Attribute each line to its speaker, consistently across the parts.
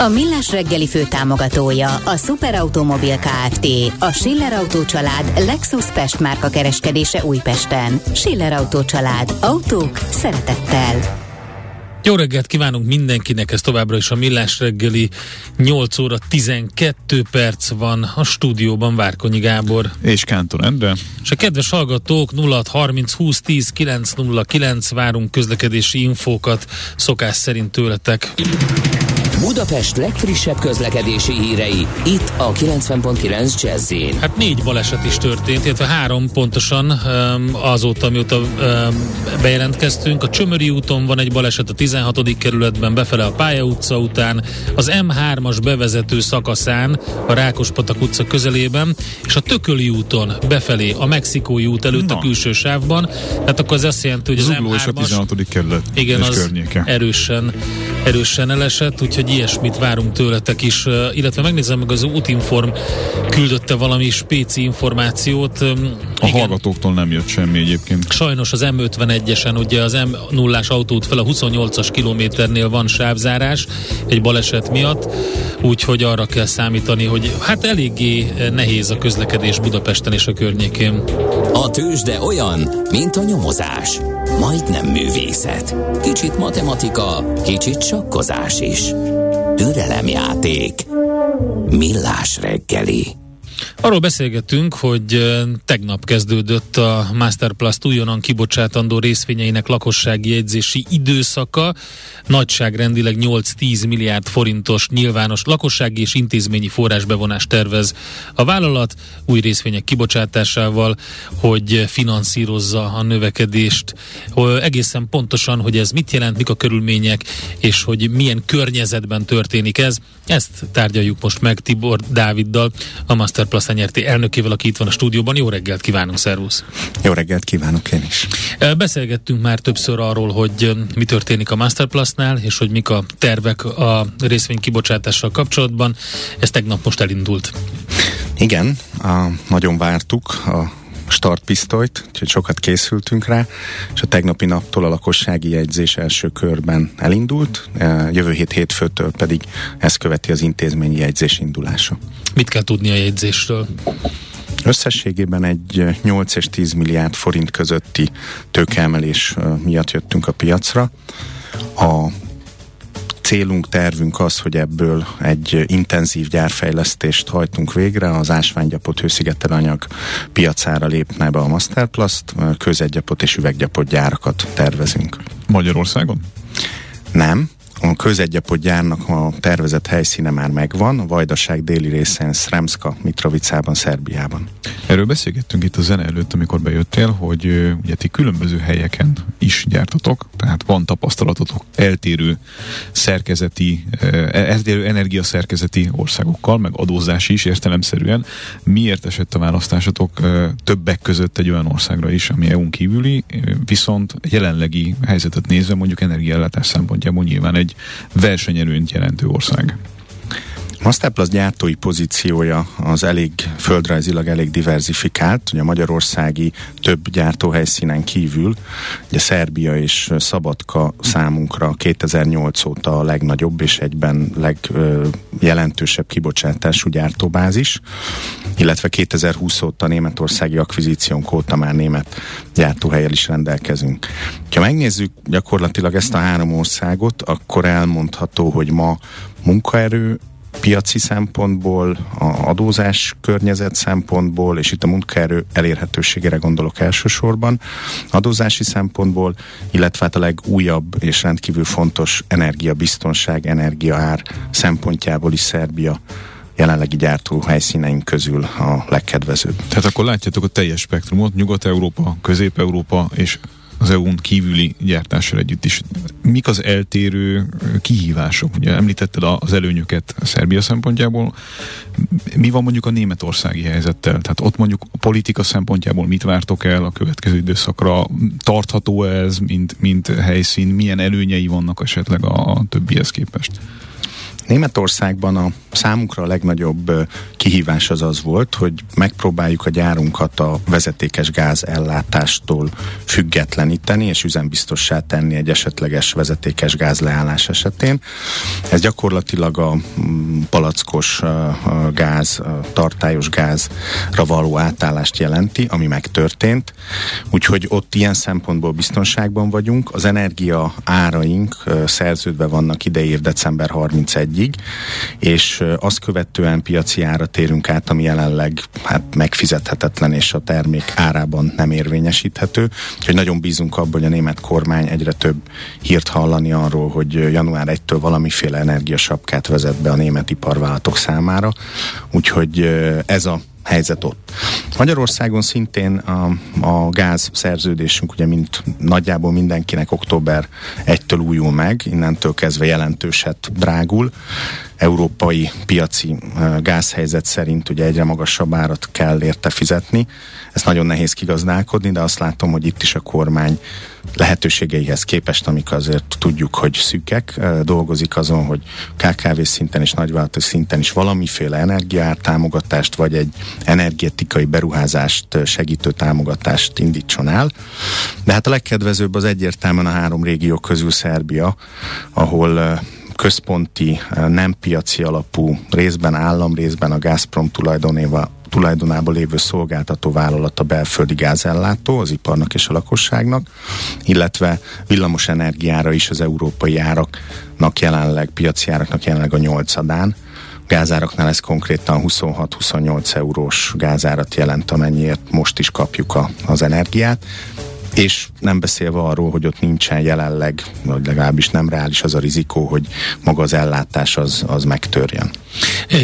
Speaker 1: A Millás reggeli fő támogatója a Superautomobil KFT, a Schiller Auto család Lexus Pest márka kereskedése Újpesten. Schiller Auto család. Autók szeretettel.
Speaker 2: Jó reggelt kívánunk mindenkinek, ez továbbra is a Millás reggeli 8 óra 12 perc van a stúdióban Várkonyi Gábor.
Speaker 3: És Kántor Endre.
Speaker 2: És a kedves hallgatók 0630 20 10 909 várunk közlekedési infókat szokás szerint tőletek.
Speaker 4: Budapest legfrissebb közlekedési hírei, itt a 90.9 jazz
Speaker 2: Hát négy baleset is történt, illetve három pontosan azóta, mióta bejelentkeztünk. A Csömöri úton van egy baleset a 16. kerületben, befele a Pálya utca után, az M3-as bevezető szakaszán, a Rákospatak utca közelében, és a Tököli úton befelé, a Mexikói út előtt Na. a külső sávban. Tehát akkor az azt jelenti, hogy az
Speaker 3: Zugló M3-as... a 16. kerület
Speaker 2: igen, az környéke. erősen, erősen elesett, úgyhogy ilyesmit várunk tőletek is, illetve megnézem meg az Útinform küldötte valami spéci információt.
Speaker 3: A Igen. hallgatóktól nem jött semmi egyébként.
Speaker 2: Sajnos az M51-esen, ugye az m 0 autót fel a 28-as kilométernél van sávzárás egy baleset miatt, úgyhogy arra kell számítani, hogy hát eléggé nehéz a közlekedés Budapesten és a környékén.
Speaker 4: A tőzsde olyan, mint a nyomozás. Majdnem művészet. Kicsit matematika, kicsit sakkozás is. Türelemjáték. Millás reggeli.
Speaker 2: Arról beszélgettünk, hogy tegnap kezdődött a Masterplast újonnan kibocsátandó részvényeinek lakossági jegyzési időszaka. Nagyságrendileg 8-10 milliárd forintos nyilvános lakossági és intézményi forrásbevonást tervez a vállalat új részvények kibocsátásával, hogy finanszírozza a növekedést. Egészen pontosan, hogy ez mit jelent, mik a körülmények, és hogy milyen környezetben történik ez. Ezt tárgyaljuk most meg Tibor Dáviddal, a Masterplast nyerti elnökével, aki itt van a stúdióban. Jó reggelt kívánunk, szervusz!
Speaker 5: Jó reggelt kívánok én is!
Speaker 2: Beszélgettünk már többször arról, hogy mi történik a Masterplastnál, és hogy mik a tervek a részvény kibocsátással kapcsolatban. Ez tegnap most elindult.
Speaker 5: Igen, a, nagyon vártuk a startpisztolyt, úgyhogy sokat készültünk rá, és a tegnapi naptól a lakossági jegyzés első körben elindult, jövő hét hétfőtől pedig ezt követi az intézményi jegyzés indulása.
Speaker 2: Mit kell tudni a jegyzésről?
Speaker 5: Összességében egy 8 és 10 milliárd forint közötti tőkeemelés miatt jöttünk a piacra. A célunk, tervünk az, hogy ebből egy intenzív gyárfejlesztést hajtunk végre, az ásványgyapot hőszigetelanyag piacára lépne be a Masterplast, közegyapot és üveggyapot gyárakat tervezünk.
Speaker 3: Magyarországon?
Speaker 5: Nem, a közegyapot a tervezett helyszíne már megvan, a Vajdaság déli részén, Sremska, Mitrovicában, Szerbiában.
Speaker 3: Erről beszélgettünk itt a zene előtt, amikor bejöttél, hogy ugye ti különböző helyeken is gyártatok, tehát van tapasztalatotok eltérő szerkezeti, eltérő energiaszerkezeti országokkal, meg adózási is értelemszerűen. Miért esett a választásatok többek között egy olyan országra is, ami EU-n kívüli, viszont jelenlegi helyzetet nézve mondjuk energiállátás szempontjából nyilván egy egy versenyerőnyt jelentő ország.
Speaker 5: Masterplus gyártói pozíciója az elég földrajzilag elég diversifikált, ugye a magyarországi több gyártóhelyszínen kívül, ugye Szerbia és Szabadka számunkra 2008 óta a legnagyobb és egyben legjelentősebb kibocsátású gyártóbázis, illetve 2020 óta németországi akvizíciónk óta már német gyártóhelyel is rendelkezünk. Ha megnézzük gyakorlatilag ezt a három országot, akkor elmondható, hogy ma munkaerő piaci szempontból, a adózás környezet szempontból, és itt a munkaerő elérhetőségére gondolok elsősorban, adózási szempontból, illetve hát a legújabb és rendkívül fontos energiabiztonság, energiaár szempontjából is Szerbia jelenlegi gyártó helyszíneink közül a legkedvezőbb.
Speaker 3: Tehát akkor látjátok a teljes spektrumot, Nyugat-Európa, Közép-Európa és az EU-n kívüli gyártással együtt is. Mik az eltérő kihívások? Ugye említetted az előnyöket Szerbia szempontjából. Mi van mondjuk a németországi helyzettel? Tehát ott mondjuk a politika szempontjából mit vártok el a következő időszakra? Tartható ez, mint, mint helyszín? Milyen előnyei vannak esetleg a többihez képest?
Speaker 5: Németországban a számunkra a legnagyobb kihívás az az volt, hogy megpróbáljuk a gyárunkat a vezetékes gáz ellátástól függetleníteni és üzembiztossá tenni egy esetleges vezetékes gáz leállás esetén. Ez gyakorlatilag a mm, palackos gáz, tartályos gázra való átállást jelenti, ami megtörtént. Úgyhogy ott ilyen szempontból biztonságban vagyunk. Az energia áraink szerződve vannak ideír december 31 ig és azt követően piaci ára térünk át, ami jelenleg hát megfizethetetlen, és a termék árában nem érvényesíthető. Úgyhogy nagyon bízunk abban, hogy a német kormány egyre több hírt hallani arról, hogy január 1-től valamiféle energiasapkát vezet be a német iparvállalatok számára. Úgyhogy ez a helyzet ott. Magyarországon szintén a, a gáz szerződésünk, ugye mint nagyjából mindenkinek október 1-től újul meg, innentől kezdve jelentőset drágul. Európai piaci gázhelyzet szerint ugye egyre magasabb árat kell érte fizetni. Ez nagyon nehéz kigazdálkodni, de azt látom, hogy itt is a kormány lehetőségeihez képest, amik azért tudjuk, hogy szűkek, dolgozik azon, hogy KKV szinten és nagyvállalatok szinten is valamiféle energiártámogatást, vagy egy energetikai beruházást segítő támogatást indítson el. De hát a legkedvezőbb az egyértelműen a három régió közül Szerbia, ahol központi, nem piaci alapú, részben állam, részben a Gazprom tulajdonéva tulajdonában lévő szolgáltató vállalat a belföldi gázellátó az iparnak és a lakosságnak, illetve villamos energiára is az európai áraknak jelenleg, piaci áraknak jelenleg a nyolcadán, gázáraknál ez konkrétan 26-28 eurós gázárat jelent, amennyiért most is kapjuk a, az energiát és nem beszélve arról, hogy ott nincsen jelenleg, vagy legalábbis nem reális az a rizikó, hogy maga az ellátás az, az megtörjön.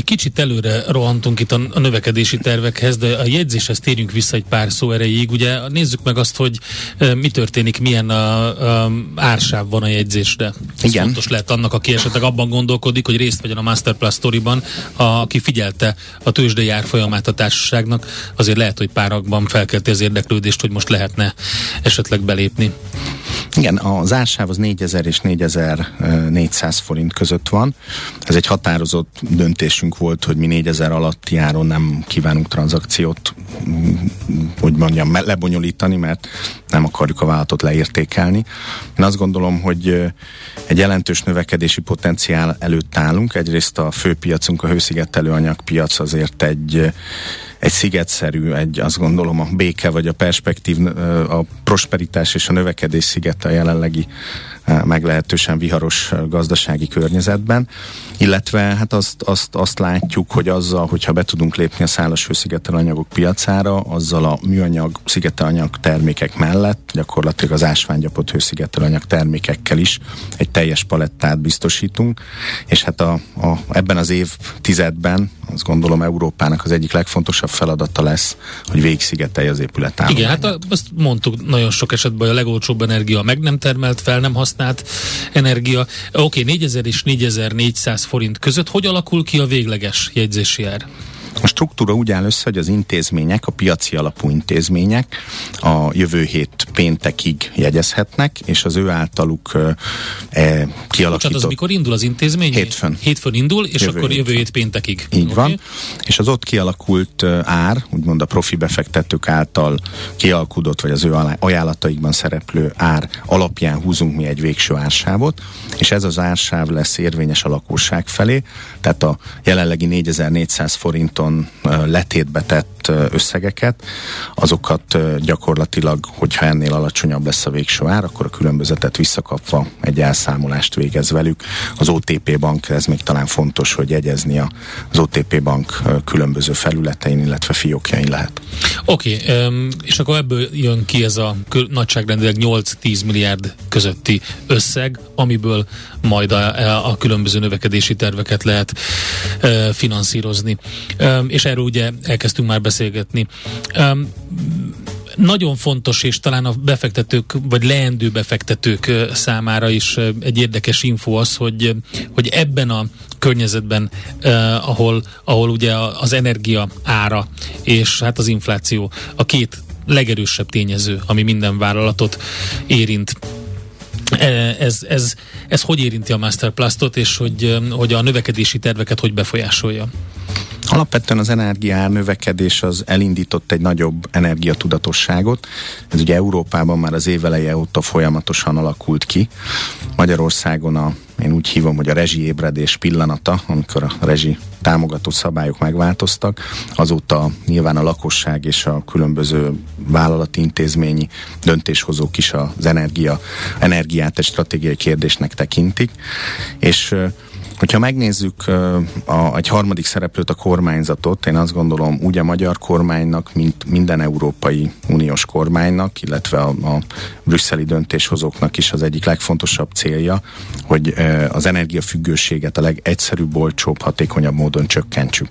Speaker 2: Kicsit előre rohantunk itt a, a növekedési tervekhez, de a jegyzéshez térjünk vissza egy pár szó erejéig. Ugye nézzük meg azt, hogy e, mi történik, milyen a, a ársáv van a jegyzésre. Ez Igen. fontos lehet annak, aki esetleg abban gondolkodik, hogy részt vegyen a Masterplus Storyban, a, aki figyelte a tőzsdei árfolyamát a társaságnak, azért lehet, hogy párakban felkelti az érdeklődést, hogy most lehetne esetleg belépni.
Speaker 5: Igen, az ársáv az 4000 és 4400 forint között van. Ez egy határozott döntésünk volt, hogy mi 4000 alatti áron nem kívánunk tranzakciót, hogy mondjam, lebonyolítani, mert nem akarjuk a vállalatot leértékelni. Én azt gondolom, hogy egy jelentős növekedési potenciál előtt állunk. Egyrészt a főpiacunk, a hőszigetelő anyagpiac azért egy egy szigetszerű, egy azt gondolom a béke vagy a perspektív, a prosperitás és a növekedés sziget a jelenlegi meglehetősen viharos gazdasági környezetben, illetve hát azt, azt, azt látjuk, hogy azzal, hogyha be tudunk lépni a szálas anyagok piacára, azzal a műanyag szigetelanyag termékek mellett gyakorlatilag az ásványgyapott hőszigetelanyag termékekkel is egy teljes palettát biztosítunk, és hát a, a, ebben az évtizedben azt gondolom Európának az egyik legfontosabb feladata lesz, hogy végigszigetelje az épület
Speaker 2: Igen, hát a, azt mondtuk nagyon sok esetben, hogy a legolcsóbb energia meg nem termelt, fel nem használt energia. Oké, okay, 4000 és 4400 forint között hogy alakul ki a végleges jegyzési ár?
Speaker 5: A struktúra úgy áll össze, hogy az intézmények, a piaci alapú intézmények a jövő hét péntekig jegyezhetnek, és az ő általuk e, kialakított... Bocsánat,
Speaker 2: az mikor indul az intézmény?
Speaker 5: Hétfőn.
Speaker 2: Hétfőn indul, és jövő akkor hétfőn. jövő hét péntekig.
Speaker 5: Így okay. van. És az ott kialakult ár, úgymond a profi befektetők által kialkudott, vagy az ő ajánlataikban szereplő ár alapján húzunk mi egy végső ársávot, és ez az ársáv lesz érvényes a lakosság felé, tehát a jelenlegi 4400 forinton piacon letétbe tett összegeket, azokat gyakorlatilag, hogyha ennél alacsonyabb lesz a végső ár, akkor a különbözetet visszakapva egy elszámolást végez velük. Az OTP bank, ez még talán fontos, hogy jegyezni az OTP bank különböző felületein, illetve fiókjain lehet.
Speaker 2: Oké, okay, és akkor ebből jön ki ez a nagyságrendileg 8-10 milliárd közötti összeg, amiből majd a, a különböző növekedési terveket lehet finanszírozni. És erről ugye elkezdtünk már beszélgetni. Nagyon fontos, és talán a befektetők, vagy leendő befektetők számára is egy érdekes info az, hogy, hogy ebben a környezetben, eh, ahol, ahol ugye az energia ára és hát az infláció a két legerősebb tényező, ami minden vállalatot érint. Ez, ez, ez hogy érinti a Masterplastot, és hogy, hogy a növekedési terveket hogy befolyásolja?
Speaker 5: Alapvetően az energiár növekedés az elindított egy nagyobb energiatudatosságot. Ez ugye Európában már az éveleje óta folyamatosan alakult ki. Magyarországon a, én úgy hívom, hogy a rezsi ébredés pillanata, amikor a rezsi támogató szabályok megváltoztak. Azóta nyilván a lakosság és a különböző vállalati intézményi döntéshozók is az energia, energiát egy stratégiai kérdésnek tekintik. És Hogyha megnézzük a, egy harmadik szereplőt, a kormányzatot, én azt gondolom úgy a magyar kormánynak, mint minden Európai Uniós kormánynak, illetve a, a brüsszeli döntéshozóknak is az egyik legfontosabb célja, hogy az energiafüggőséget a legegyszerűbb, olcsóbb, hatékonyabb módon csökkentsük.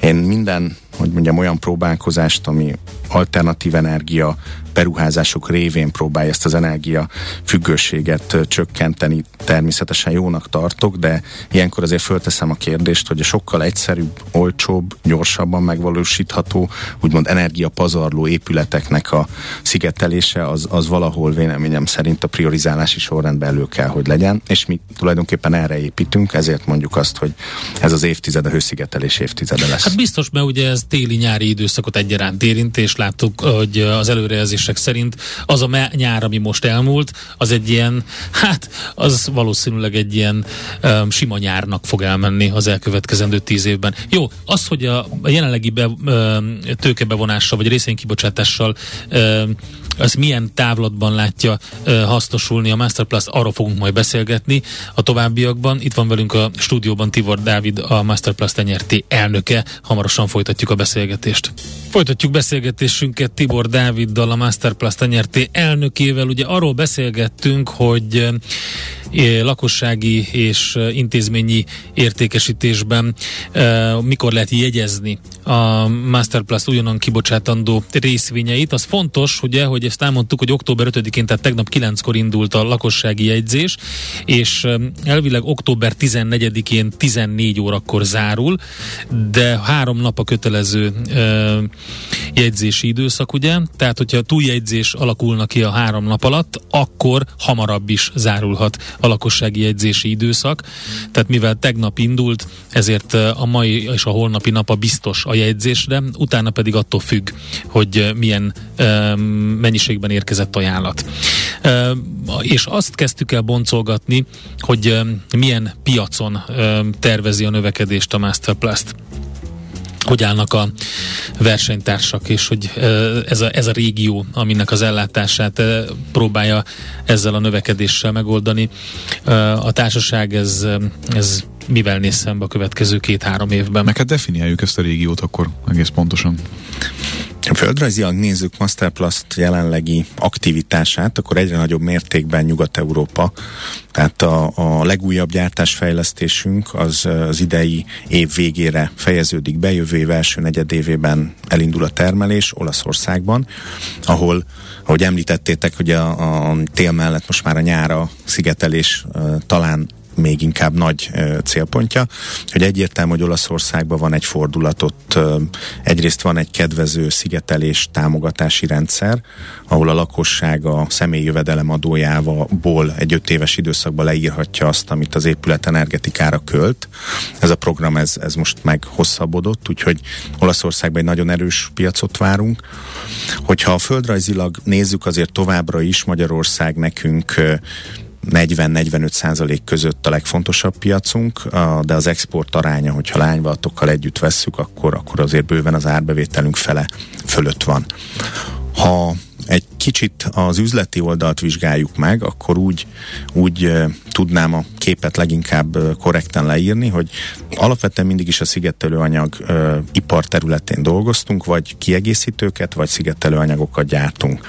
Speaker 5: Én minden hogy mondjam, olyan próbálkozást, ami alternatív energia beruházások révén próbálja ezt az energia függőséget csökkenteni, természetesen jónak tartok, de ilyenkor azért fölteszem a kérdést, hogy a sokkal egyszerűbb, olcsóbb, gyorsabban megvalósítható, úgymond energiapazarló épületeknek a szigetelése az, az valahol véleményem szerint a priorizálási sorrendben elő kell, hogy legyen, és mi tulajdonképpen erre építünk, ezért mondjuk azt, hogy ez az évtized a hőszigetelés évtizede lesz.
Speaker 2: Hát biztos, mert ugye ez téli-nyári időszakot egyaránt érint, és láttuk, hogy az előrejelzések szerint az a nyár, ami most elmúlt, az egy ilyen, hát az valószínűleg egy ilyen um, sima nyárnak fog elmenni az elkövetkezendő tíz évben. Jó, az, hogy a, jelenlegi be, um, tőkebevonással, vagy részvénykibocsátással um, az milyen távlatban látja uh, hasznosulni a Masterplus, arról fogunk majd beszélgetni a továbbiakban. Itt van velünk a stúdióban Tibor Dávid, a Masterplus tenyerté elnöke. Hamarosan folytatjuk a beszélgetést. Folytatjuk beszélgetésünket Tibor Dáviddal, a Masterplus tenyerté elnökével. Ugye arról beszélgettünk, hogy lakossági és intézményi értékesítésben mikor lehet jegyezni a Masterplus újonnan kibocsátandó részvényeit. Az fontos, ugye, hogy ezt elmondtuk, hogy október 5-én, tehát tegnap 9-kor indult a lakossági jegyzés, és elvileg október 14-én 14 órakor zárul, de három nap a kötelező jegyzési időszak, ugye? Tehát, hogyha túljegyzés alakulna ki a három nap alatt, akkor hamarabb is zárulhat a lakossági jegyzési időszak. Tehát mivel tegnap indult, ezért a mai és a holnapi nap a biztos a jegyzésre, utána pedig attól függ, hogy milyen mennyiségben érkezett ajánlat. És azt kezdtük el boncolgatni, hogy milyen piacon tervezi a növekedést a Masterplast hogy állnak a versenytársak, és hogy ez a, ez a régió, aminek az ellátását próbálja ezzel a növekedéssel megoldani. A társaság ez, ez mivel néz szembe a következő két-három évben?
Speaker 3: Meg hát definiáljuk ezt a régiót akkor egész pontosan.
Speaker 5: Földrajzilag nézzük Masterplast jelenlegi aktivitását, akkor egyre nagyobb mértékben Nyugat-Európa, tehát a, a legújabb gyártásfejlesztésünk az az idei év végére fejeződik be, jövő év első negyedévében elindul a termelés Olaszországban, ahol, ahogy említettétek, hogy a, a tél mellett most már a nyára szigetelés uh, talán még inkább nagy célpontja, hogy egyértelmű, hogy Olaszországban van egy fordulatot, egyrészt van egy kedvező szigetelés támogatási rendszer, ahol a lakosság a személyi jövedelem adójából egy öt éves időszakban leírhatja azt, amit az épület energetikára költ. Ez a program, ez, ez most meg hosszabbodott, úgyhogy Olaszországban egy nagyon erős piacot várunk. Hogyha a földrajzilag nézzük, azért továbbra is Magyarország nekünk 40-45 százalék között a legfontosabb piacunk, de az export aránya, hogyha lányváltokkal együtt vesszük, akkor, akkor azért bőven az árbevételünk fele fölött van. Ha egy kicsit az üzleti oldalt vizsgáljuk meg, akkor úgy, úgy tudnám a képet leginkább korrekten leírni, hogy alapvetően mindig is a szigetelőanyag uh, ipar területén dolgoztunk, vagy kiegészítőket, vagy szigetelőanyagokat gyártunk.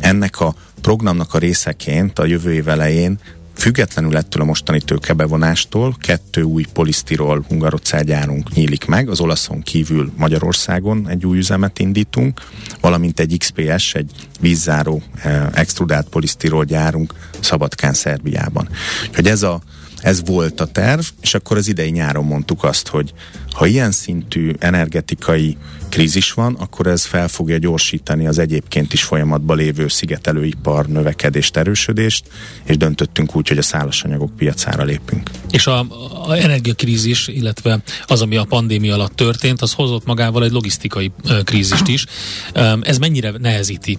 Speaker 5: Ennek a programnak a részeként a jövő év elején függetlenül ettől a mostani tőkebevonástól kettő új polisztirol hungarocellgyárunk nyílik meg, az olaszon kívül Magyarországon egy új üzemet indítunk, valamint egy XPS, egy vízzáró eh, extrudált polisztirol gyárunk Szabadkán, Szerbiában. Hogy ez a ez volt a terv, és akkor az idei nyáron mondtuk azt, hogy ha ilyen szintű energetikai krízis van, akkor ez fel fogja gyorsítani az egyébként is folyamatban lévő szigetelőipar növekedést, erősödést, és döntöttünk úgy, hogy a szállasanyagok piacára lépünk.
Speaker 2: És a, a energiakrízis, illetve az, ami a pandémia alatt történt, az hozott magával egy logisztikai krízist is. Ez mennyire nehezíti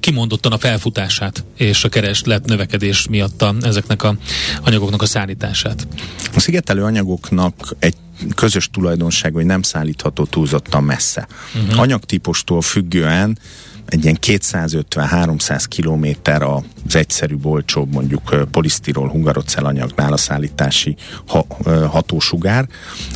Speaker 2: kimondottan a felfutását és a kereslet növekedés miatt a, ezeknek a anyagoknak a szállítását?
Speaker 5: A szigetelő anyagoknak egy közös tulajdonság, hogy nem szállítható túlzottan messze. Uh-huh. Anyagtípustól függően egy ilyen 250-300 kilométer az egyszerű, olcsóbb mondjuk polisztirol hungarocell anyagnál a szállítási ha, hatósugár.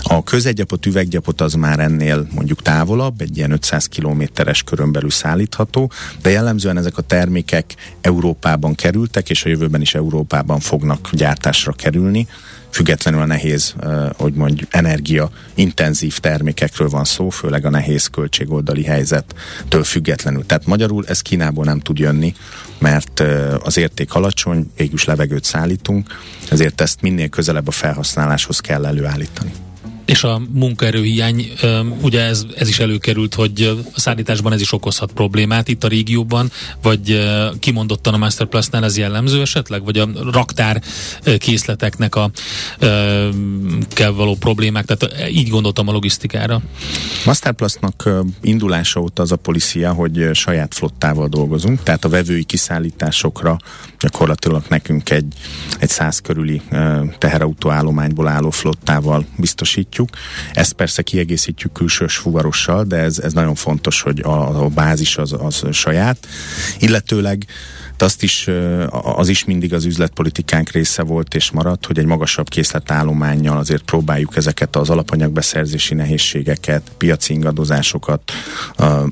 Speaker 5: A közegyapot, üveggyapot az már ennél mondjuk távolabb, egy ilyen 500 kilométeres körön belül szállítható, de jellemzően ezek a termékek Európában kerültek, és a jövőben is Európában fognak gyártásra kerülni függetlenül a nehéz, hogy mondjuk energia intenzív termékekről van szó, főleg a nehéz költségoldali helyzettől függetlenül. Tehát magyarul ez Kínából nem tud jönni, mert az érték alacsony, égüs levegőt szállítunk, ezért ezt minél közelebb a felhasználáshoz kell előállítani.
Speaker 2: És a munkaerőhiány, ugye ez, ez is előkerült, hogy a szállításban ez is okozhat problémát itt a régióban, vagy kimondottan a Masterplus-nál ez jellemző esetleg, vagy a raktár készleteknek a kell való problémák, tehát így gondoltam a logisztikára.
Speaker 5: Masterplus-nak indulása óta az a policia, hogy saját flottával dolgozunk, tehát a vevői kiszállításokra gyakorlatilag nekünk egy, egy száz körüli teherautó állományból álló flottával biztosítjuk, látjuk. Ezt persze kiegészítjük külsős fuvarossal, de ez, ez nagyon fontos, hogy a, a bázis az, az saját. Illetőleg azt is, az is mindig az üzletpolitikánk része volt és maradt, hogy egy magasabb készletállományjal azért próbáljuk ezeket az alapanyagbeszerzési nehézségeket, piaci ingadozásokat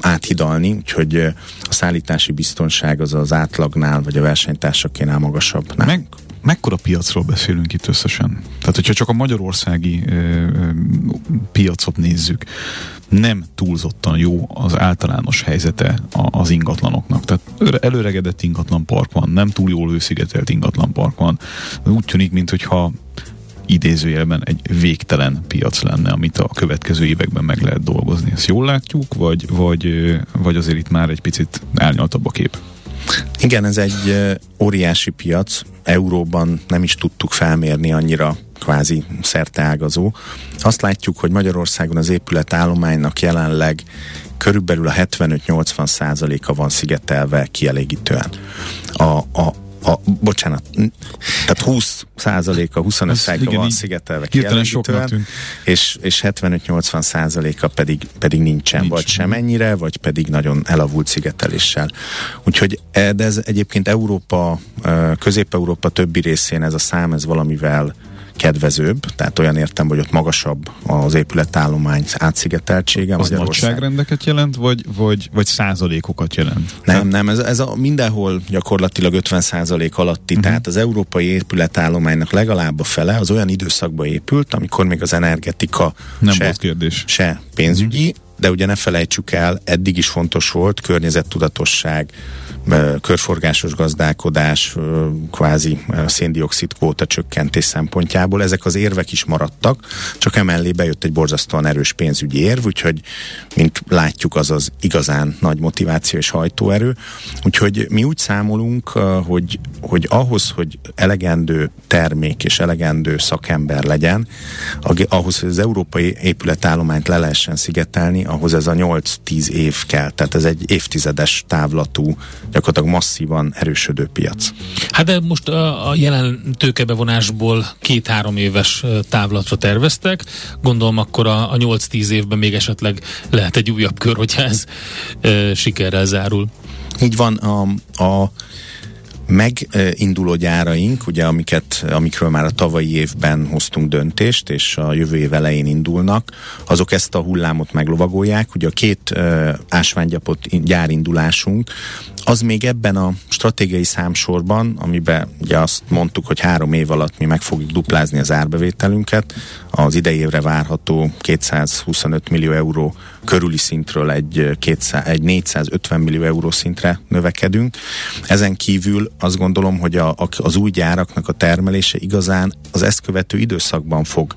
Speaker 5: áthidalni, úgyhogy a szállítási biztonság az az átlagnál, vagy a versenytársakénál magasabb.
Speaker 3: Meg, mekkora piacról beszélünk itt összesen? Tehát, hogyha csak a magyarországi ö, ö, piacot nézzük, nem túlzottan jó az általános helyzete az ingatlanoknak. Tehát előregedett ingatlan park van, nem túl jól őszigetelt ingatlan park van. Úgy tűnik, mintha idézőjelben egy végtelen piac lenne, amit a következő években meg lehet dolgozni. Ezt jól látjuk, vagy, vagy, vagy azért itt már egy picit elnyaltabb a kép?
Speaker 5: Igen, ez egy óriási piac. Euróban nem is tudtuk felmérni annyira kvázi szerteágazó. Azt látjuk, hogy Magyarországon az épületállománynak jelenleg körülbelül a 75-80 százaléka van szigetelve kielégítően. A, a, a, bocsánat, tehát 20 százaléka, 25 százaléka van szigetelve kielégítően, és, és 75-80 százaléka pedig, pedig nincsen, Nincs. vagy sem ennyire, vagy pedig nagyon elavult szigeteléssel. Úgyhogy de ez egyébként Európa, Közép-Európa többi részén ez a szám, ez valamivel kedvezőbb, tehát olyan értem, hogy ott magasabb az épületállomány átszigeteltsége.
Speaker 3: Az nagyságrendeket jelent, vagy, vagy, vagy százalékokat jelent?
Speaker 5: Nem, nem, ez, ez a mindenhol gyakorlatilag 50 százalék alatti, uh-huh. tehát az európai épületállománynak legalább a fele az olyan időszakban épült, amikor még az energetika
Speaker 3: nem se, volt kérdés.
Speaker 5: se pénzügyi, uh-huh. de ugye ne felejtsük el, eddig is fontos volt környezettudatosság, körforgásos gazdálkodás, kvázi széndiokszid kvóta csökkentés szempontjából. Ezek az érvek is maradtak, csak emellé bejött egy borzasztóan erős pénzügyi érv, úgyhogy, mint látjuk, az az igazán nagy motiváció és hajtóerő. Úgyhogy mi úgy számolunk, hogy, hogy ahhoz, hogy elegendő termék és elegendő szakember legyen, ahhoz, hogy az európai épületállományt le lehessen szigetelni, ahhoz ez a 8-10 év kell. Tehát ez egy évtizedes távlatú gyakorlatilag masszívan erősödő piac.
Speaker 2: Hát de most a, jelen tőkebevonásból két-három éves távlatra terveztek, gondolom akkor a, a 8-10 évben még esetleg lehet egy újabb kör, hogyha ez e, sikerrel zárul.
Speaker 5: Így van, a, a meginduló gyáraink, ugye amiket, amikről már a tavalyi évben hoztunk döntést, és a jövő év elején indulnak, azok ezt a hullámot meglovagolják. Ugye a két uh, ásványgyapot gyárindulásunk, az még ebben a stratégiai számsorban, amiben ugye azt mondtuk, hogy három év alatt mi meg fogjuk duplázni az árbevételünket, az idei évre várható 225 millió euró körüli szintről egy, 200, egy 450 millió euró szintre növekedünk. Ezen kívül azt gondolom, hogy a, a, az új gyáraknak a termelése igazán az ezt követő időszakban fog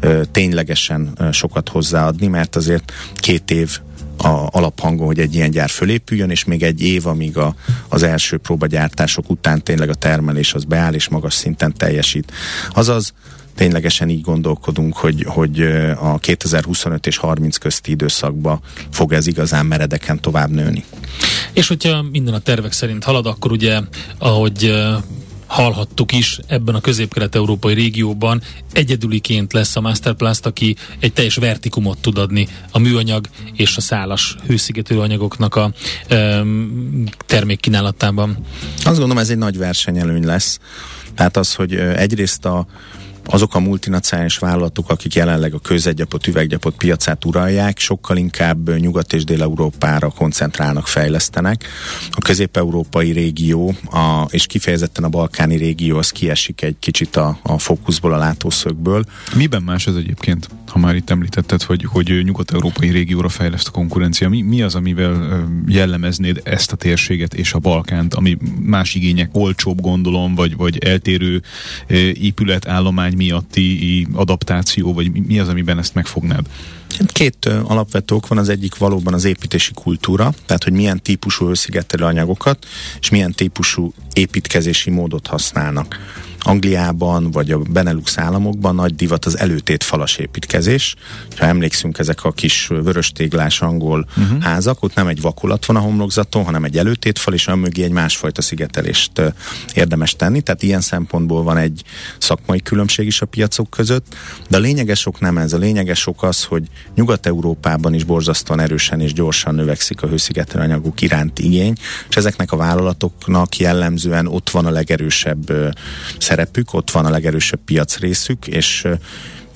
Speaker 5: ö, ténylegesen ö, sokat hozzáadni, mert azért két év a alaphangon, hogy egy ilyen gyár fölépüljön, és még egy év, amíg a, az első próbagyártások után tényleg a termelés az beáll, és magas szinten teljesít. Azaz ténylegesen így gondolkodunk, hogy, hogy a 2025 és 30 közti időszakban fog ez igazán meredeken tovább nőni.
Speaker 2: És hogyha minden a tervek szerint halad, akkor ugye, ahogy hallhattuk is ebben a közép-kelet-európai régióban egyedüliként lesz a Masterplast, aki egy teljes vertikumot tud adni a műanyag és a szálas hőszigető anyagoknak a um, termékkínálatában.
Speaker 5: Azt gondolom ez egy nagy versenyelőny lesz. Tehát az, hogy egyrészt a azok a multinacionális vállalatok, akik jelenleg a közegyapot, üveggyapot piacát uralják, sokkal inkább Nyugat- és Dél-Európára koncentrálnak, fejlesztenek. A közép-európai régió, a, és kifejezetten a balkáni régió, az kiesik egy kicsit a, a fókuszból, a látószögből.
Speaker 3: Miben más ez egyébként, ha már itt említetted, hogy, hogy nyugat-európai régióra fejleszt a konkurencia? Mi, mi az, amivel jellemeznéd ezt a térséget és a Balkánt, ami más igények olcsóbb, gondolom, vagy, vagy eltérő épületállomány miatti adaptáció, vagy mi az, amiben ezt megfognád?
Speaker 5: Két alapvető ok van, az egyik valóban az építési kultúra, tehát hogy milyen típusú hőszigetelő anyagokat és milyen típusú építkezési módot használnak. Angliában vagy a Benelux államokban nagy divat az előtét falas építkezés. Ha emlékszünk, ezek a kis vöröstéglás angol uh-huh. házak, ott nem egy vakulat van a homlokzaton, hanem egy előtétfal, és mögé egy másfajta szigetelést érdemes tenni. Tehát ilyen szempontból van egy szakmai különbség is a piacok között, de a lényeges ok nem ez. A lényeges ok az, hogy Nyugat-Európában is borzasztóan erősen és gyorsan növekszik a hőszigetelő anyagok iránti igény, és ezeknek a vállalatoknak jellemzően ott van a legerősebb szerepük, ott van a legerősebb piacrészük, és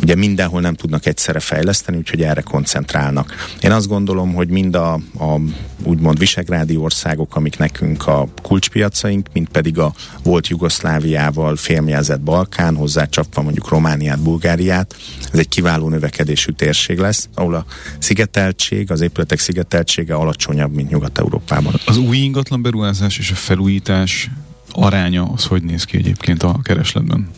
Speaker 5: ugye mindenhol nem tudnak egyszerre fejleszteni, úgyhogy erre koncentrálnak. Én azt gondolom, hogy mind a, a úgymond visegrádi országok, amik nekünk a kulcspiacaink, mint pedig a volt Jugoszláviával félmjelzett Balkán, hozzácsapva mondjuk Romániát, Bulgáriát, ez egy kiváló növekedésű térség lesz, ahol a szigeteltség, az épületek szigeteltsége alacsonyabb, mint Nyugat-Európában.
Speaker 3: Az új ingatlan beruházás és a felújítás aránya az hogy néz ki egyébként a keresletben?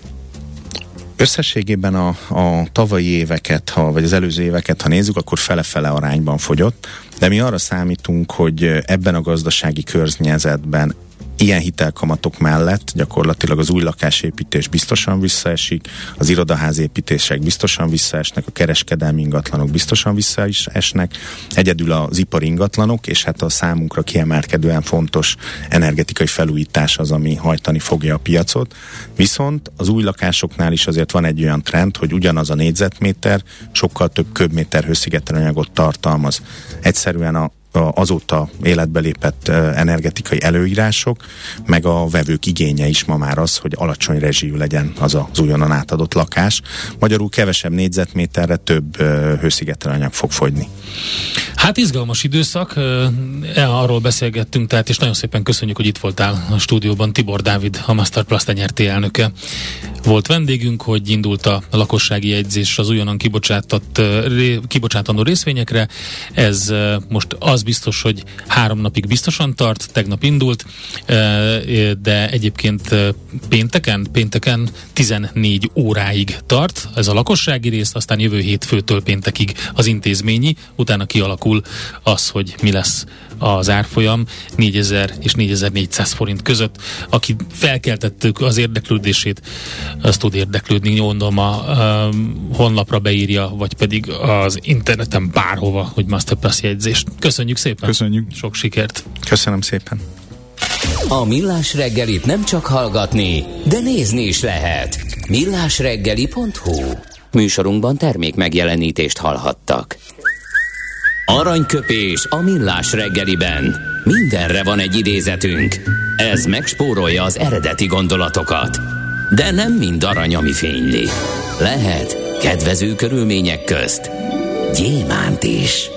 Speaker 5: Összességében a, a tavalyi éveket, ha, vagy az előző éveket, ha nézzük, akkor fele-fele arányban fogyott, de mi arra számítunk, hogy ebben a gazdasági környezetben ilyen hitelkamatok mellett gyakorlatilag az új lakásépítés biztosan visszaesik, az irodaházépítések biztosan visszaesnek, a kereskedelmi ingatlanok biztosan visszaesnek, egyedül az ipari ingatlanok, és hát a számunkra kiemelkedően fontos energetikai felújítás az, ami hajtani fogja a piacot. Viszont az új lakásoknál is azért van egy olyan trend, hogy ugyanaz a négyzetméter sokkal több köbméter hőszigetelanyagot tartalmaz. Egyszerűen a azóta életbe lépett energetikai előírások, meg a vevők igénye is ma már az, hogy alacsony rezsijű legyen az az újonnan átadott lakás. Magyarul kevesebb négyzetméterre több hőszigetelőanyag fog fogyni.
Speaker 2: Hát izgalmas időszak, e, arról beszélgettünk, tehát és nagyon szépen köszönjük, hogy itt voltál a stúdióban. Tibor Dávid, a Masterplast nyerté elnöke volt vendégünk, hogy indult a lakossági jegyzés az újonnan kibocsátott, kibocsátandó részvényekre. Ez most az biztos, hogy három napig biztosan tart, tegnap indult, de egyébként pénteken, pénteken 14 óráig tart ez a lakossági rész, aztán jövő hétfőtől péntekig az intézményi, utána kialakul az, hogy mi lesz az árfolyam 4000 és 4400 forint között. Aki felkeltettük az érdeklődését, az tud érdeklődni, gondolom a, a honlapra beírja, vagy pedig az interneten bárhova, hogy Masterpass jegyzést. Köszönjük szépen!
Speaker 3: Köszönjük!
Speaker 2: Sok sikert!
Speaker 5: Köszönöm szépen!
Speaker 4: A Millás reggelit nem csak hallgatni, de nézni is lehet. millásreggeli.hu Műsorunkban termék megjelenítést hallhattak. Aranyköpés a millás reggeliben. Mindenre van egy idézetünk. Ez megspórolja az eredeti gondolatokat. De nem mind arany, ami fényli. Lehet kedvező körülmények közt gyémánt is.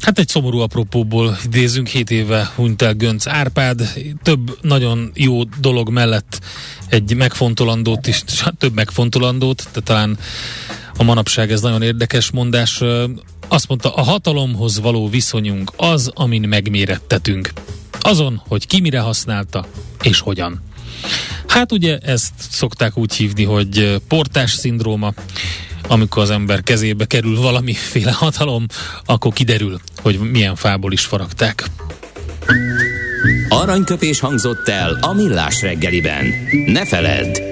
Speaker 2: Hát egy szomorú apropóból idézünk, 7 éve hunyt el Gönc Árpád, több nagyon jó dolog mellett egy megfontolandót is, több megfontolandót, de talán a manapság ez nagyon érdekes mondás. Azt mondta, a hatalomhoz való viszonyunk az, amin megmérettetünk. Azon, hogy ki mire használta, és hogyan. Hát ugye ezt szokták úgy hívni, hogy portás szindróma, amikor az ember kezébe kerül valamiféle hatalom, akkor kiderül, hogy milyen fából is faragták.
Speaker 4: Aranyköpés hangzott el a millás reggeliben. Ne feledd,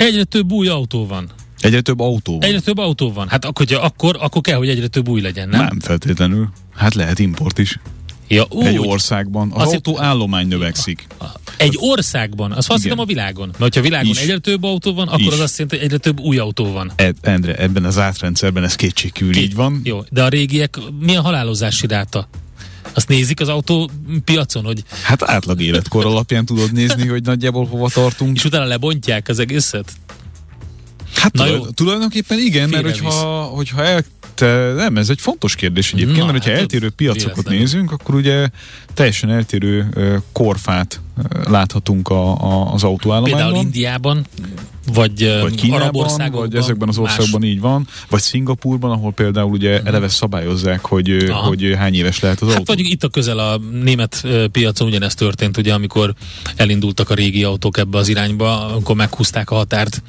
Speaker 2: Egyre több új autó van.
Speaker 3: Egyre több autó van.
Speaker 2: Egyre több autó van. Hát akkor, akkor, akkor kell, hogy egyre több új legyen, nem?
Speaker 3: Nem feltétlenül. Hát lehet import is.
Speaker 2: Ja, úgy.
Speaker 3: Egy országban. Az Azért, autó állomány növekszik.
Speaker 2: Egy országban? Azt azt hiszem a világon. Mert hogyha a világon is. egyre több autó van, akkor is. az azt jelenti, hogy egyre több új autó van.
Speaker 3: E, Endre, ebben az átrendszerben ez kétségkívül Két, így van.
Speaker 2: Jó, de a régiek milyen halálozási ráta? Azt nézik az autópiacon, hogy...
Speaker 3: Hát átlag életkor alapján tudod nézni, hogy nagyjából hova tartunk.
Speaker 2: És utána lebontják az egészet?
Speaker 3: Hát Na tulaj, tulajdonképpen igen, mert hogyha, hogyha el nem, ez egy fontos kérdés egyébként, Na, mert hát eltérő piacokat véletlenül. nézünk, akkor ugye teljesen eltérő korfát láthatunk a, a, az autóállományban.
Speaker 2: Például Indiában vagy,
Speaker 3: vagy Kínában, vagy ezekben az országban más. így van, vagy Szingapurban, ahol például ugye uh-huh. eleve szabályozzák, hogy, hogy hány éves lehet az hát autó.
Speaker 2: Vagy itt a közel a német piacon ugyanezt történt, ugye, amikor elindultak a régi autók ebbe az irányba, amikor meghúzták a határt.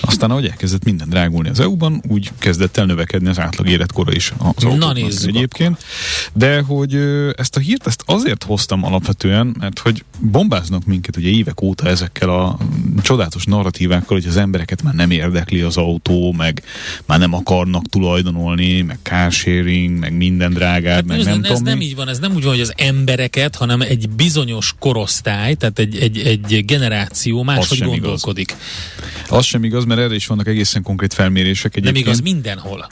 Speaker 3: Aztán, ahogy elkezdett minden drágulni az EU-ban, úgy kezdett el növekedni az átlag életkora is az Na nézzük egyébként. De hogy ezt a hírt ezt azért hoztam alapvetően, mert hogy bombáznak minket ugye évek óta ezekkel a csodálatos narratívákkal, hogy az embereket már nem érdekli az autó, meg már nem akarnak tulajdonolni, meg carsharing, meg minden drágább, hát, meg nem, nem
Speaker 2: ez
Speaker 3: tudom.
Speaker 2: nem így van, ez nem úgy van, hogy az embereket, hanem egy bizonyos korosztály, tehát egy, egy, egy generáció máshogy gondolkodik.
Speaker 3: Igaz. Az sem igaz, mert erre is vannak egészen konkrét felmérések.
Speaker 2: Egyébként. Nem igaz mindenhol.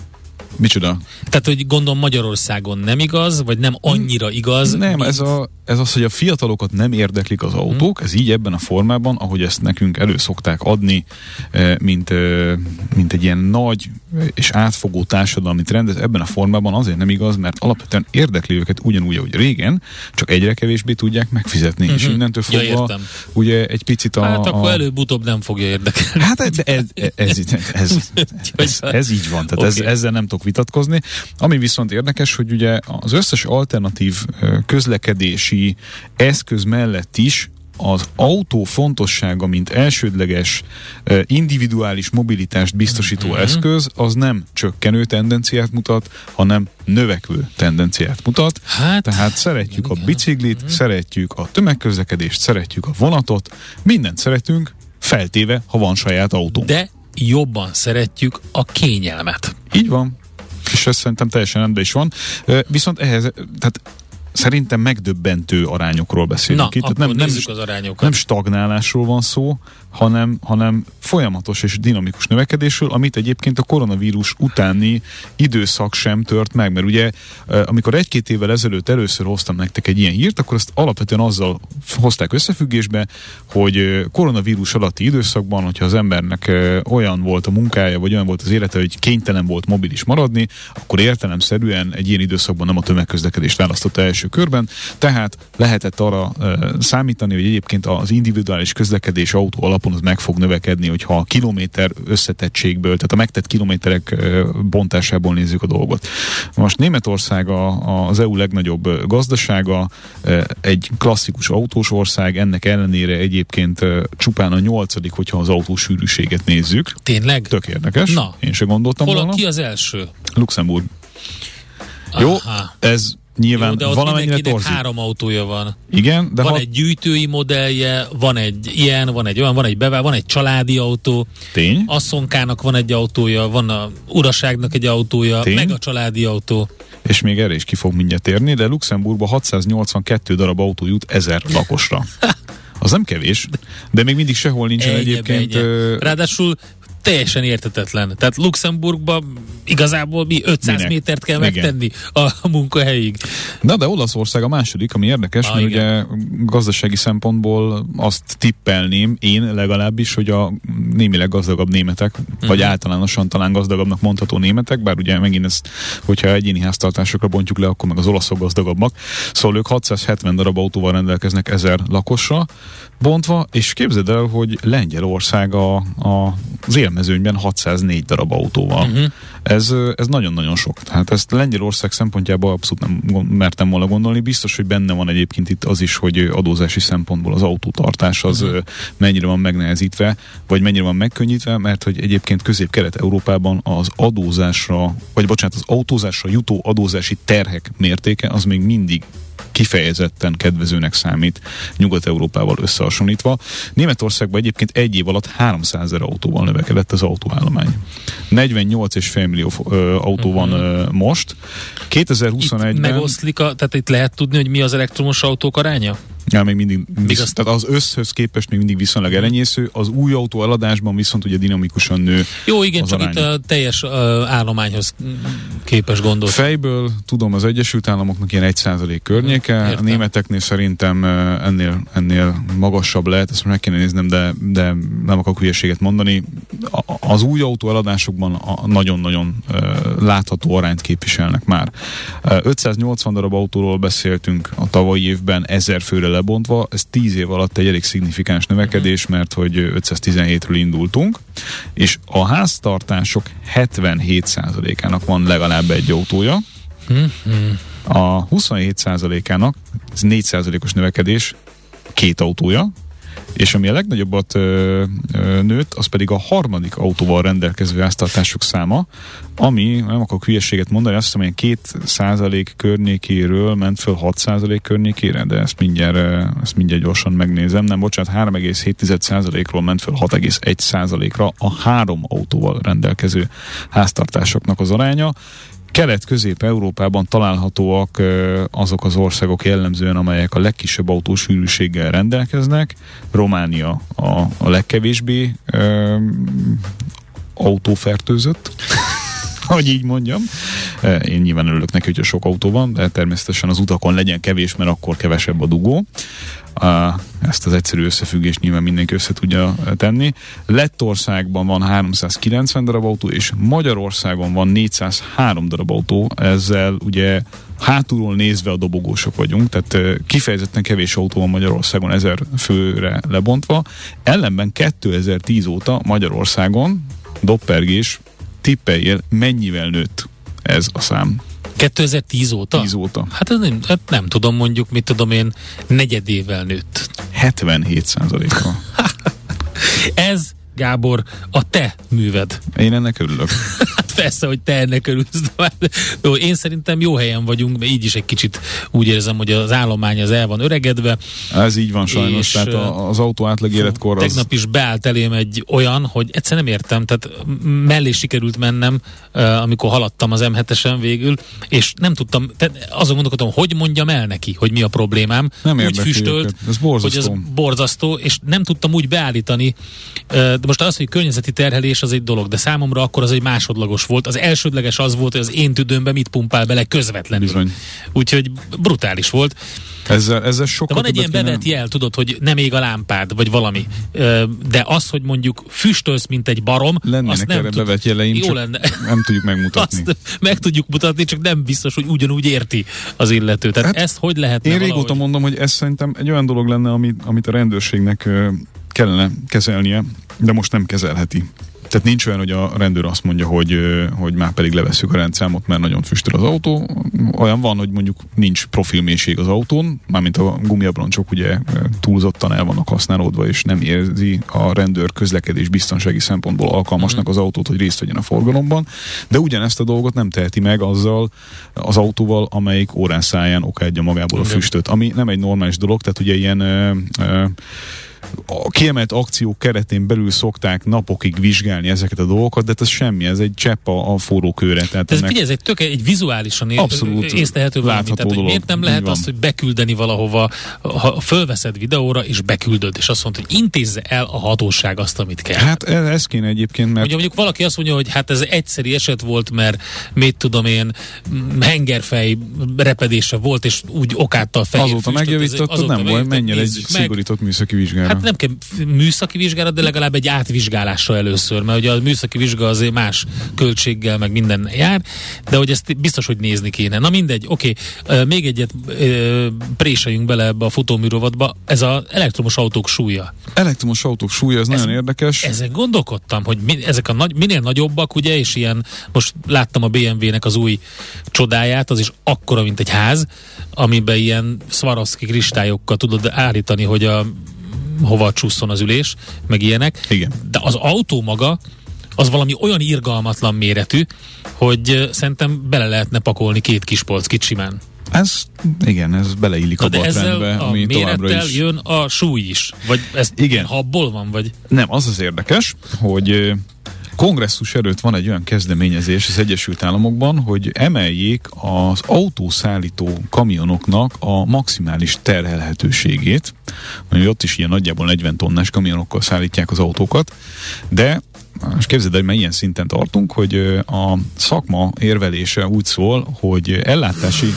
Speaker 3: Micsoda?
Speaker 2: Tehát, hogy gondolom Magyarországon nem igaz, vagy nem annyira igaz?
Speaker 3: Nem, mint... ez, a, ez az, hogy a fiatalokat nem érdeklik az autók, hmm. ez így ebben a formában, ahogy ezt nekünk elő szokták adni, eh, mint, eh, mint egy ilyen nagy és átfogó társadalmi trend, ez ebben a formában azért nem igaz, mert alapvetően érdekli őket ugyanúgy, ahogy régen, csak egyre kevésbé tudják megfizetni, uh-huh. és mhm. innentől fogva ja, ugye egy picit a...
Speaker 2: Hát akkor a... előbb-utóbb nem fogja érdekelni.
Speaker 3: Hát ez, ez, ez, ez, ez, ez, ez így van, tehát okay. ez, ezzel nem tudok vitatkozni. Ami viszont érdekes, hogy ugye az összes alternatív közlekedési eszköz mellett is az autó fontossága, mint elsődleges individuális mobilitást biztosító mm-hmm. eszköz, az nem csökkenő tendenciát mutat, hanem növekvő tendenciát mutat. Hát, Tehát szeretjük igen, a biciklit, mm-hmm. szeretjük a tömegközlekedést, szeretjük a vonatot, mindent szeretünk, feltéve, ha van saját autó.
Speaker 2: De jobban szeretjük a kényelmet.
Speaker 3: Így van és ez szerintem teljesen rendben is van. Viszont ehhez, tehát szerintem megdöbbentő arányokról beszélünk
Speaker 2: Na, itt. Tehát nem, nem, az arányokat.
Speaker 3: nem stagnálásról van szó, hanem, hanem folyamatos és dinamikus növekedésről, amit egyébként a koronavírus utáni időszak sem tört meg, mert ugye amikor egy-két évvel ezelőtt először hoztam nektek egy ilyen hírt, akkor ezt alapvetően azzal hozták összefüggésbe, hogy koronavírus alatti időszakban, hogyha az embernek olyan volt a munkája, vagy olyan volt az élete, hogy kénytelen volt mobilis maradni, akkor értelemszerűen egy ilyen időszakban nem a tömegközlekedést választotta első körben, tehát lehetett arra számítani, hogy egyébként az individuális közlekedés autó alap alapon az meg fog növekedni, hogyha a kilométer összetettségből, tehát a megtett kilométerek bontásából nézzük a dolgot. Most Németország a, az EU legnagyobb gazdasága, egy klasszikus autós ország, ennek ellenére egyébként csupán a nyolcadik, hogyha az autósűrűséget nézzük.
Speaker 2: Tényleg?
Speaker 3: Tök érdekes. Na. Én se gondoltam
Speaker 2: Hol
Speaker 3: volna.
Speaker 2: ki az első?
Speaker 3: Luxemburg. Jó, ez nyilván
Speaker 2: Jó, de ott
Speaker 3: valamennyire torzít.
Speaker 2: három autója van.
Speaker 3: Igen, de
Speaker 2: van
Speaker 3: ha
Speaker 2: egy gyűjtői modellje, van egy ilyen, van egy olyan, van egy bevá, van egy családi autó,
Speaker 3: tény,
Speaker 2: asszonkának van egy autója, van a uraságnak egy autója,
Speaker 3: Tény?
Speaker 2: meg a családi autó.
Speaker 3: és még erre is ki fog mindjárt térni, de Luxemburgba 682 darab autó jut 1000 lakosra. Az nem kevés, de még mindig sehol nincsen
Speaker 2: Ennyi,
Speaker 3: egyébként... ö,
Speaker 2: Ráadásul teljesen értetetlen. Tehát Luxemburgban igazából mi 500
Speaker 3: Minek?
Speaker 2: métert kell
Speaker 3: Igen.
Speaker 2: megtenni a munkahelyig.
Speaker 3: Na, de Olaszország a második, ami érdekes,
Speaker 2: Ah,
Speaker 3: mert
Speaker 2: igen.
Speaker 3: ugye gazdasági szempontból azt tippelném, én legalábbis, hogy a némileg gazdagabb németek, uh-huh. vagy általánosan talán gazdagabbnak mondható németek, bár ugye megint ezt, hogyha egyéni háztartásokra bontjuk le, akkor meg az olaszok gazdagabbak. Szóval ők 670 darab autóval rendelkeznek 1000 lakosra bontva, és képzeld el, hogy Lengyelország a, a, az élmezőnyben 604 darab autóval. Uh-huh. Ez, ez nagyon-nagyon sok. Tehát ezt Lengyelország szempontjából abszolút nem mertem volna gondolni. Biztos, hogy benne van egyébként itt az is, hogy adózási szempontból az autótartás az uh-huh. mennyire van megnehezítve, vagy mennyire van megkönnyítve, mert hogy egyébként Közép-Kelet-Európában az adózásra, vagy bocsánat, az autózásra jutó adózási terhek mértéke az még mindig kifejezetten kedvezőnek számít Nyugat-Európával összehasonlítva. Németországban egyébként egy év alatt 300 ezer autóval növekedett az autóállomány. 48,5 millió autó van ö, most.
Speaker 2: Itt
Speaker 3: 2021-ben...
Speaker 2: megoszlik, a, tehát itt lehet tudni, hogy mi az elektromos autók aránya?
Speaker 3: Ja, még mindig, visz, tehát az összhöz képest még mindig viszonylag elenyésző, az új autó eladásban viszont ugye dinamikusan nő.
Speaker 2: Jó, igen, csak
Speaker 3: arány.
Speaker 2: itt a teljes állományhoz képes gondolsz.
Speaker 3: Fejből tudom, az Egyesült Államoknak ilyen 1% környéke, a
Speaker 2: Értem.
Speaker 3: németeknél szerintem ennél, ennél magasabb lehet, ezt meg kéne néznem, de, de nem akarok hülyeséget mondani. A- Az új autó eladásokban a nagyon-nagyon látható arányt képviselnek már. Ö, 580 darab autóról beszéltünk a tavalyi évben, 1000 főre lebontva, ez 10 év alatt egy elég szignifikáns növekedés, mert hogy 517-ről indultunk, és a háztartások 77%-ának van legalább egy autója, a 27%-ának, ez 4%-os növekedés, két autója, és ami a legnagyobbat ö, ö, nőtt, az pedig a harmadik autóval rendelkező háztartások száma, ami, nem akarok hülyeséget mondani, azt hiszem, hogy 2 százalék környékéről ment föl 6 százalék környékére, de ezt mindjárt, ezt mindjárt gyorsan megnézem. Nem, bocsánat, 3,7 százalékról ment föl 6,1 százalékra a három autóval rendelkező háztartásoknak az aránya. Kelet-Közép-Európában találhatóak azok az országok jellemzően, amelyek a legkisebb autósűrűséggel rendelkeznek. Románia a, a legkevésbé ö, autófertőzött, hogy így mondjam. Én nyilván örülök neki, hogyha sok autó van, de természetesen az utakon legyen kevés, mert akkor kevesebb a dugó. A, ezt az egyszerű összefüggést nyilván mindenki össze tudja tenni. Lettországban van 390 darab autó, és Magyarországon van 403 darab autó, ezzel ugye hátulról nézve a dobogósok vagyunk, tehát kifejezetten kevés autó van Magyarországon 1000 főre lebontva. Ellenben 2010 óta Magyarországon doppergés tippeljél mennyivel nőtt ez a szám
Speaker 2: 2010 óta?
Speaker 3: 10 óta.
Speaker 2: Hát, nem, hát nem tudom, mondjuk, mit tudom én, negyedével nőtt.
Speaker 3: 77 százalékra.
Speaker 2: Ez, Gábor, a te műved.
Speaker 3: Én ennek örülök.
Speaker 2: Hát persze, hogy te ennek örülsz. de Jó, én szerintem jó helyen vagyunk, mert így is egy kicsit úgy érzem, hogy az állomány az el van öregedve.
Speaker 3: Ez így van sajnos,
Speaker 2: És,
Speaker 3: tehát az autó átlag életkor az...
Speaker 2: Tegnap is beállt elém egy olyan, hogy egyszer nem értem, tehát mellé sikerült mennem, amikor haladtam az M7-esen végül, és nem tudtam, tehát azon gondolkodtam, hogy mondjam el neki, hogy mi a problémám.
Speaker 3: Nem
Speaker 2: úgy füstölt,
Speaker 3: őket. Ez borzasztó.
Speaker 2: hogy ez borzasztó, és nem tudtam úgy beállítani. Eh, De most az, hogy környezeti terhelés az egy dolog, de számomra akkor az egy másodlagos volt. Az elsődleges az volt, hogy az én tüdőmbe mit pumpál bele közvetlenül.
Speaker 3: Bizony.
Speaker 2: Úgyhogy brutális volt.
Speaker 3: Ezzel, ezzel
Speaker 2: De
Speaker 3: sokkal
Speaker 2: van egy ilyen bevett jel, tudod, hogy nem ég a lámpád, vagy valami. Ö, De az, hogy mondjuk füstölsz, mint egy barom, azt
Speaker 3: Lennének
Speaker 2: nem
Speaker 3: erre
Speaker 2: tud...
Speaker 3: bevett jeleim,
Speaker 2: Jó lenne.
Speaker 3: nem tudjuk megmutatni.
Speaker 2: Azt meg tudjuk mutatni, csak nem biztos, hogy ugyanúgy érti az illető. Tehát
Speaker 3: Hát,
Speaker 2: ezt hogy lehetne
Speaker 3: Én
Speaker 2: valahogy...
Speaker 3: régóta mondom, hogy ez szerintem egy olyan dolog lenne, amit, amit a rendőrségnek kellene kezelnie, de most nem kezelheti. Tehát nincs olyan, hogy a rendőr azt mondja, hogy, hogy már pedig levesszük a rendszámot, mert nagyon füstöl az autó. Olyan van, hogy mondjuk nincs profilmélység az autón, mármint a gumiabroncsok ugye túlzottan el vannak használódva, és nem érzi a rendőr közlekedés biztonsági szempontból alkalmasnak az autót, hogy részt vegyen a forgalomban, de ugyanezt a dolgot nem teheti meg azzal az autóval, amelyik órán száján okádja magából a füstöt, ami nem egy normális dolog, tehát ugye ilyen ö, ö, a kiemelt akciók keretén belül szokták napokig vizsgálni ezeket a dolgokat, de hát ez semmi, ez egy csepp a, a forró kőre. Tehát
Speaker 2: ez ennek... figyelj, ez egy tök egy vizuálisan é-
Speaker 3: Abszolút
Speaker 2: észlehető valami. Tehát, hogy miért nem lehet azt, hogy beküldeni valahova, ha fölveszed videóra, és beküldöd, és azt mondod, hogy intézze el a hatóság azt, amit kell.
Speaker 3: Hát ez, ez kéne egyébként, mert...
Speaker 2: Mondja, mondjuk valaki azt mondja, hogy hát ez egyszeri eset volt, mert mit tudom én, hengerfej repedése volt, és úgy okáttal fehér
Speaker 3: Azóta megjavítottad, nem volt, menjen egy szigorított műszaki vizsgára.
Speaker 2: Hát nem kell műszaki vizsgálat, de legalább egy átvizsgálásra először, mert ugye a műszaki vizsga azért más költséggel, meg minden jár, de hogy ezt biztos, hogy nézni kéne. Na mindegy, oké, okay. még egyet préseljünk bele ebbe a futóműrovatba, ez az elektromos autók súlya.
Speaker 3: Elektromos autók súlya, ez, ez nagyon érdekes.
Speaker 2: Ezen gondolkodtam, hogy mi, ezek a nagy, minél nagyobbak, ugye, és ilyen, most láttam a BMW-nek az új csodáját, az is akkora, mint egy ház, amiben ilyen Swarovski kristályokkal tudod állítani, hogy a hova csúszson az ülés, meg ilyenek.
Speaker 3: Igen.
Speaker 2: De az autó maga, az valami olyan irgalmatlan méretű, hogy szerintem bele lehetne pakolni két kis polckit simán.
Speaker 3: Ez, igen, ez beleillik
Speaker 2: Na
Speaker 3: a
Speaker 2: de ezzel
Speaker 3: trendbe,
Speaker 2: a
Speaker 3: ami továbbra is...
Speaker 2: jön a súly is. Vagy ez
Speaker 3: Igen.
Speaker 2: habból van, vagy?
Speaker 3: Nem, az az érdekes, hogy kongresszus előtt van egy olyan kezdeményezés az Egyesült Államokban, hogy emeljék az autószállító kamionoknak a maximális terhelhetőségét, mert ott is ilyen nagyjából 40 tonnás kamionokkal szállítják az autókat, de most képzeld, hogy ilyen szinten tartunk, hogy a szakma érvelése úgy szól, hogy ellátási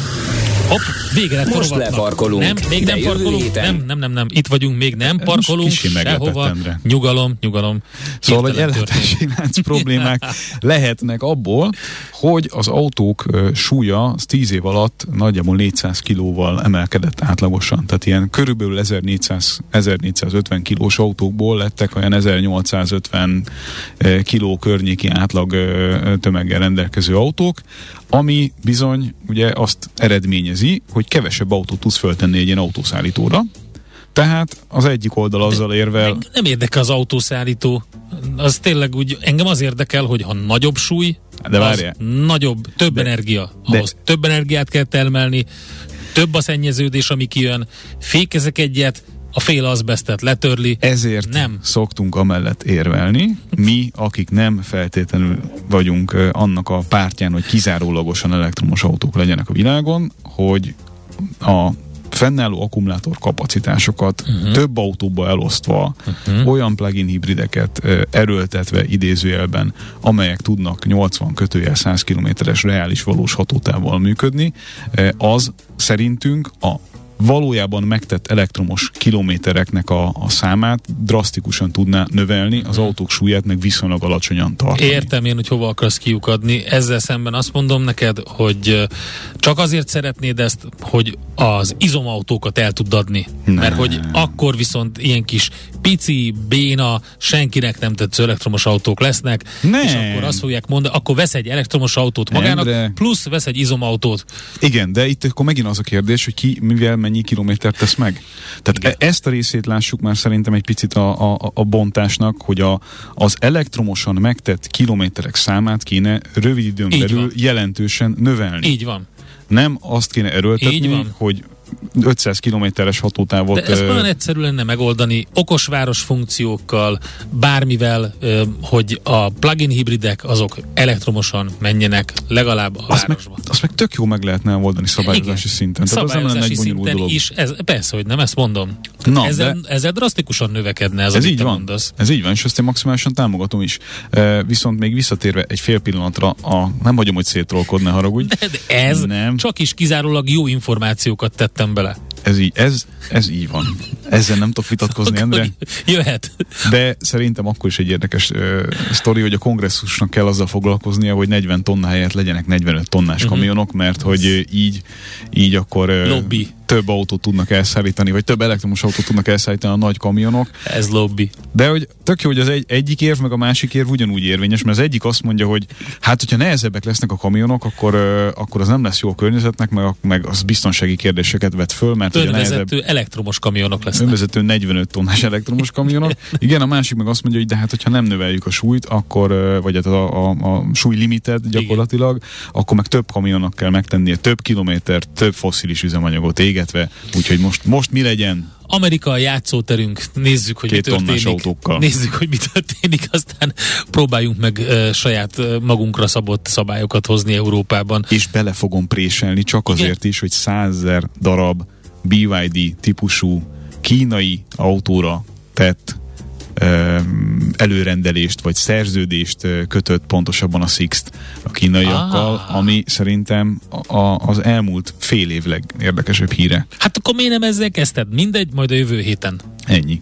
Speaker 2: Hopp, vége lett
Speaker 4: Most leparkolunk,
Speaker 2: Nem, még nem parkolunk.
Speaker 4: héten.
Speaker 2: Nem, nem, nem, nem. Itt vagyunk, még nem parkolunk
Speaker 3: kicsi
Speaker 2: sehova. Nyugalom, nyugalom.
Speaker 3: Szóval, hogy ellátási lánc problémák lehetnek abból, hogy az autók súlya az 10 év alatt nagyjából 400 kilóval emelkedett átlagosan. Tehát ilyen körülbelül 1400, 1450 kilós autókból lettek olyan 1850 ö, kiló környéki átlag tömeggel rendelkező autók, ami bizony ugye azt eredményezi, hogy kevesebb autót tudsz föltenni egy ilyen autószállítóra, tehát az egyik oldal azzal érvel,
Speaker 2: Meg nem érdekel az autószállító. Az tényleg úgy, engem az érdekel, hogy ha nagyobb súly,
Speaker 3: De
Speaker 2: az
Speaker 3: várjál.
Speaker 2: nagyobb, több
Speaker 3: De-
Speaker 2: energia.
Speaker 3: de-
Speaker 2: Ahhoz több energiát kell termelni, több a szennyeződés, ami kijön. Fékezek egyet, a fél azbesztet letörli.
Speaker 3: Ezért
Speaker 2: Nem.
Speaker 3: szoktunk amellett érvelni, mi, akik nem feltétlenül vagyunk annak a pártján, hogy kizárólagosan elektromos autók legyenek a világon, hogy a fennálló akkumulátor kapacitásokat uh-huh. több autóba elosztva, uh-huh. olyan plug-in hibrideket erőltetve idézőjelben, amelyek tudnak 80 kötőjel 100 kilométeres reális valós hatótávval működni, az szerintünk a valójában megtett elektromos kilométereknek a, a számát drasztikusan tudná növelni, az autók súlyát meg viszonylag alacsonyan tartani.
Speaker 2: Értem én, hogy hova akarsz kiukadni. Ezzel szemben azt mondom neked, hogy csak azért szeretnéd ezt, hogy az izomautókat el tud adni.
Speaker 3: Nem.
Speaker 2: Mert hogy akkor viszont ilyen kis pici, béna, senkinek nem tetsző elektromos autók lesznek,
Speaker 3: Nem.
Speaker 2: és akkor azt fogják mondani, akkor vesz egy elektromos autót magának,
Speaker 3: Endre.
Speaker 2: plusz vesz egy izomautót.
Speaker 3: Igen, de itt akkor megint az a kérdés, hogy ki mivel mennyi kilométert tesz meg. Tehát
Speaker 2: Igen.
Speaker 3: e- ezt a részét lássuk már szerintem egy picit a, a, a bontásnak, hogy a, az elektromosan megtett kilométerek számát kéne rövid időn
Speaker 2: Így
Speaker 3: belül
Speaker 2: van.
Speaker 3: jelentősen növelni.
Speaker 2: Így van.
Speaker 3: Nem azt kéne
Speaker 2: Így
Speaker 3: erőltetni,
Speaker 2: van.
Speaker 3: hogy 500 kilométeres hatótávot...
Speaker 2: De ez
Speaker 3: ö,
Speaker 2: olyan egyszerű lenne megoldani okosváros funkciókkal, bármivel, ö, hogy a plug-in hibridek azok elektromosan menjenek legalább a
Speaker 3: azt meg,
Speaker 2: városba.
Speaker 3: azt meg tök jó meg lehetne oldani szabályozási
Speaker 2: Igen.
Speaker 3: szinten. Tehát az nem lenne
Speaker 2: Szabályozási
Speaker 3: bonyolult
Speaker 2: szinten
Speaker 3: dolog.
Speaker 2: is, ez, persze, hogy nem, ezt mondom.
Speaker 3: Na,
Speaker 2: ezzel,
Speaker 3: de-
Speaker 2: ezzel drasztikusan növekedne ez,
Speaker 3: Ez így van.
Speaker 2: mondasz.
Speaker 3: Ez így van, és ezt én maximálisan támogatom is. E, viszont még visszatérve egy fél pillanatra, a, nem hagyom, hogy szétrolkod, ne haragudj.
Speaker 2: De, de ez
Speaker 3: Nem.
Speaker 2: csak is kizárólag jó információkat tettem bele.
Speaker 3: Ez így, ez, ez így van. Ezzel nem tudok vitatkozni, Endre.
Speaker 2: Jöhet.
Speaker 3: De szerintem akkor is egy érdekes uh, sztori, hogy a kongresszusnak kell azzal foglalkoznia, hogy 40 tonna helyett legyenek 45 tonnás uh-huh. kamionok, mert hogy így, így akkor uh,
Speaker 2: Lobby
Speaker 3: több autót tudnak elszállítani, vagy több elektromos autót tudnak elszállítani a nagy kamionok.
Speaker 2: Ez lobby.
Speaker 3: De hogy tök jó, hogy az egy, egyik érv, meg a másik érv ugyanúgy érvényes, mert az egyik azt mondja, hogy hát, hogyha nehezebbek lesznek a kamionok, akkor, uh, akkor az nem lesz jó a környezetnek, meg, meg az biztonsági kérdéseket vet föl, mert
Speaker 2: nehezebb... elektromos kamionok lesznek.
Speaker 3: Önvezető 45 tonnás elektromos kamionok. Igen, a másik meg azt mondja, hogy de hát, hogyha nem növeljük a súlyt, akkor, vagy hát a, a, a súly limitet gyakorlatilag, Igen. akkor meg több kamionnak kell megtennie, több kilométer, több fosszilis üzemanyagot égetve, úgyhogy most, most mi legyen?
Speaker 2: Amerika a játszóterünk, nézzük, hogy
Speaker 3: Két
Speaker 2: mi történik.
Speaker 3: Autókkal.
Speaker 2: Nézzük, hogy mi történik, aztán próbáljunk meg uh, saját magunkra szabott szabályokat hozni Európában.
Speaker 3: És bele fogom préselni csak Igen. azért is, hogy százezer darab BYD típusú kínai autóra tett előrendelést vagy szerződést kötött pontosabban a Sixt a kínaiakkal, ah. ami szerintem a, az elmúlt fél év legérdekesebb híre.
Speaker 2: Hát akkor miért nem ezzel kezdted? Mindegy, majd a jövő héten.
Speaker 3: Ennyi.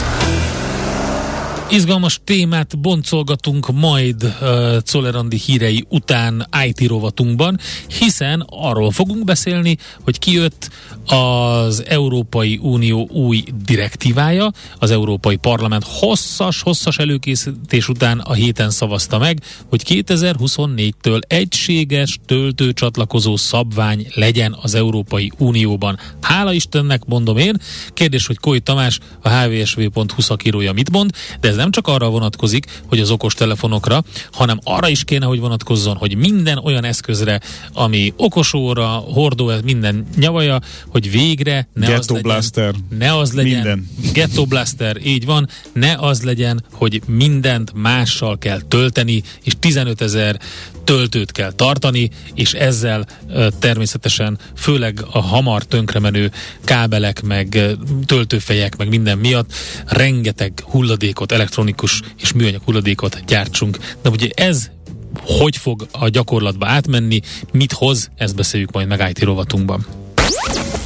Speaker 2: Izgalmas témát boncolgatunk majd uh, Czolerandi hírei után IT rovatunkban, hiszen arról fogunk beszélni, hogy kijött az Európai Unió új direktívája, az Európai Parlament hosszas-hosszas előkészítés után a héten szavazta meg, hogy 2024-től egységes töltőcsatlakozó szabvány legyen az Európai Unióban. Hála Istennek mondom én, kérdés, hogy Koly Tamás, a hvsv.hu szakírója mit mond, de ez nem csak arra vonatkozik, hogy az okos telefonokra, hanem arra is kéne, hogy vonatkozzon, hogy minden olyan eszközre, ami okosóra, hordó, minden nyavaja, hogy végre ne
Speaker 3: Ghetto
Speaker 2: az legyen,
Speaker 3: Blaster.
Speaker 2: ne az legyen,
Speaker 3: minden.
Speaker 2: Ghetto Blaster, így van, ne az legyen, hogy mindent mással kell tölteni, és 15 ezer töltőt kell tartani, és ezzel természetesen főleg a hamar tönkremenő kábelek, meg töltőfejek, meg minden miatt rengeteg hulladékot, elektronikus és műanyag hulladékot gyártsunk. De ugye ez hogy fog a gyakorlatba átmenni, mit hoz, ezt beszéljük majd meg IT rovatunkban.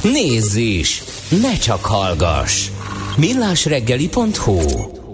Speaker 4: Nézz is! Ne csak hallgass! millásreggeli.hu